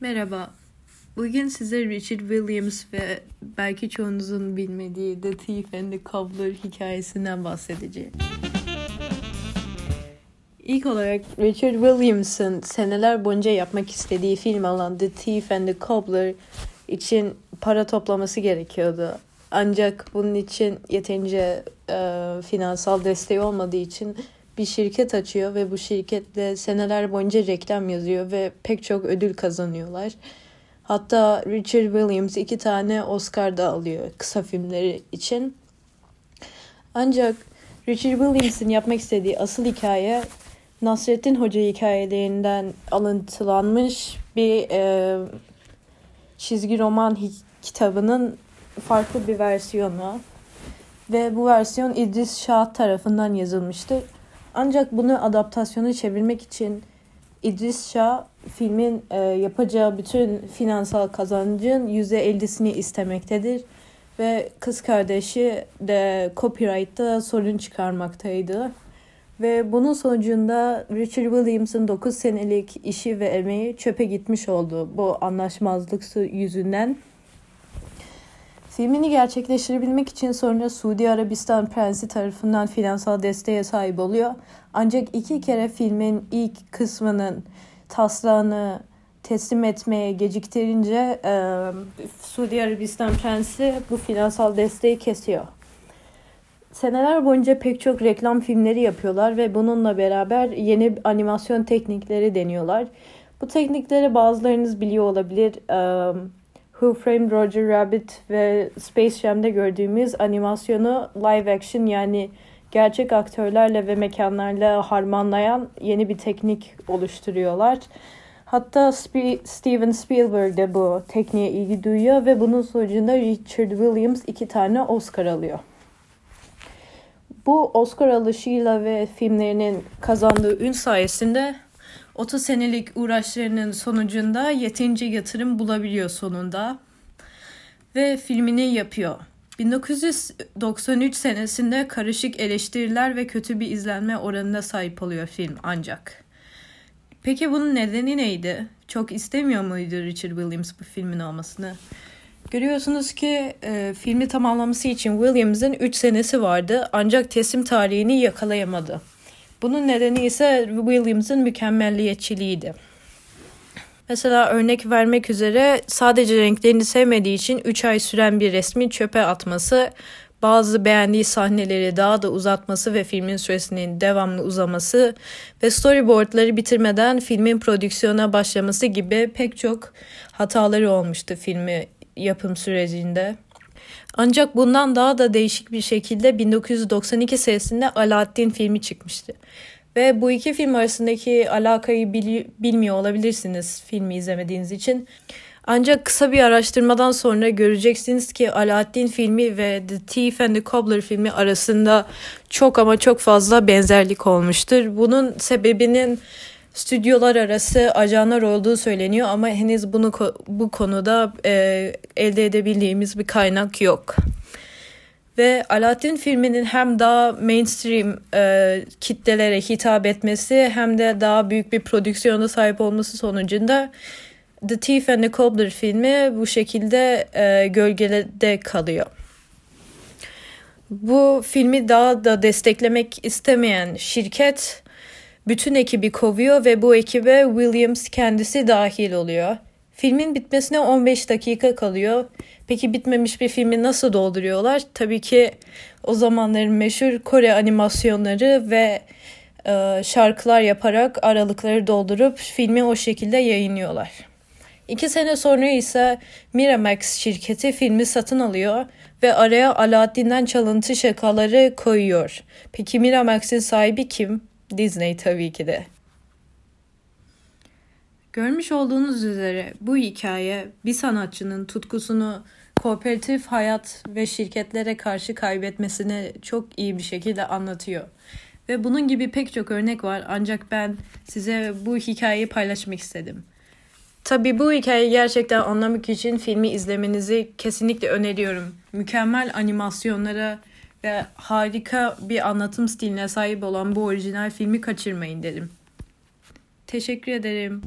Merhaba. Bugün size Richard Williams ve belki çoğunuzun bilmediği The Thief and the Cobbler hikayesinden bahsedeceğim. İlk olarak Richard Williams'ın seneler boyunca yapmak istediği film olan The Thief and the Cobbler için para toplaması gerekiyordu. Ancak bunun için yeterince e, finansal desteği olmadığı için bir şirket açıyor ve bu şirketle seneler boyunca reklam yazıyor ve pek çok ödül kazanıyorlar. Hatta Richard Williams iki tane Oscar da alıyor kısa filmleri için. Ancak Richard Williams'ın yapmak istediği asıl hikaye Nasrettin Hoca hikayelerinden alıntılanmış bir e, çizgi roman kitabının farklı bir versiyonu. Ve bu versiyon İdris Şah tarafından yazılmıştır. Ancak bunu adaptasyonu çevirmek için İdris Şah filmin e, yapacağı bütün finansal kazancın %50'sini istemektedir. Ve kız kardeşi de copyright'ta sorun çıkarmaktaydı. Ve bunun sonucunda Richard Williams'ın 9 senelik işi ve emeği çöpe gitmiş oldu bu anlaşmazlık yüzünden. Filmini gerçekleştirebilmek için sonra Suudi Arabistan Prensi tarafından finansal desteğe sahip oluyor. Ancak iki kere filmin ilk kısmının taslağını teslim etmeye geciktirince e, Suudi Arabistan Prensi bu finansal desteği kesiyor. Seneler boyunca pek çok reklam filmleri yapıyorlar ve bununla beraber yeni animasyon teknikleri deniyorlar. Bu teknikleri bazılarınız biliyor olabilir. Um, Who Framed Roger Rabbit ve Space Jam'de gördüğümüz animasyonu live action yani gerçek aktörlerle ve mekanlarla harmanlayan yeni bir teknik oluşturuyorlar. Hatta Sp- Steven Spielberg de bu tekniğe ilgi duyuyor ve bunun sonucunda Richard Williams iki tane Oscar alıyor. Bu Oscar alışıyla ve filmlerinin kazandığı ün sayesinde 30 senelik uğraşlarının sonucunda yeterince yatırım bulabiliyor sonunda. Ve filmini yapıyor. 1993 senesinde karışık eleştiriler ve kötü bir izlenme oranına sahip oluyor film ancak. Peki bunun nedeni neydi? Çok istemiyor muydu Richard Williams bu filmin olmasını? Görüyorsunuz ki e, filmi tamamlaması için Williams'ın 3 senesi vardı ancak teslim tarihini yakalayamadı. Bunun nedeni ise Williams'ın mükemmelliyetçiliğiydi. Mesela örnek vermek üzere sadece renklerini sevmediği için 3 ay süren bir resmi çöpe atması, bazı beğendiği sahneleri daha da uzatması ve filmin süresinin devamlı uzaması ve storyboardları bitirmeden filmin prodüksiyona başlaması gibi pek çok hataları olmuştu filmi yapım sürecinde. Ancak bundan daha da değişik bir şekilde 1992 senesinde Alaaddin filmi çıkmıştı. Ve bu iki film arasındaki alakayı bili- bilmiyor olabilirsiniz filmi izlemediğiniz için. Ancak kısa bir araştırmadan sonra göreceksiniz ki Alaaddin filmi ve The Thief and the Cobbler filmi arasında çok ama çok fazla benzerlik olmuştur. Bunun sebebinin stüdyolar arası ajanlar olduğu söyleniyor ama henüz bunu bu konuda e, elde edebildiğimiz bir kaynak yok. Ve Aladdin filminin hem daha mainstream e, kitlelere hitap etmesi hem de daha büyük bir prodüksiyona sahip olması sonucunda The Thief and the Cobbler filmi bu şekilde e, gölgede kalıyor. Bu filmi daha da desteklemek istemeyen şirket bütün ekibi kovuyor ve bu ekibe Williams kendisi dahil oluyor. Filmin bitmesine 15 dakika kalıyor. Peki bitmemiş bir filmi nasıl dolduruyorlar? Tabii ki o zamanların meşhur Kore animasyonları ve e, şarkılar yaparak aralıkları doldurup filmi o şekilde yayınlıyorlar. İki sene sonra ise Miramax şirketi filmi satın alıyor ve araya Aladdin'den çalıntı şakaları koyuyor. Peki Miramax'in sahibi kim? Disney tabii ki de. Görmüş olduğunuz üzere bu hikaye bir sanatçının tutkusunu kooperatif hayat ve şirketlere karşı kaybetmesini çok iyi bir şekilde anlatıyor. Ve bunun gibi pek çok örnek var ancak ben size bu hikayeyi paylaşmak istedim. Tabi bu hikayeyi gerçekten anlamak için filmi izlemenizi kesinlikle öneriyorum. Mükemmel animasyonlara ve harika bir anlatım stiline sahip olan bu orijinal filmi kaçırmayın derim. Teşekkür ederim.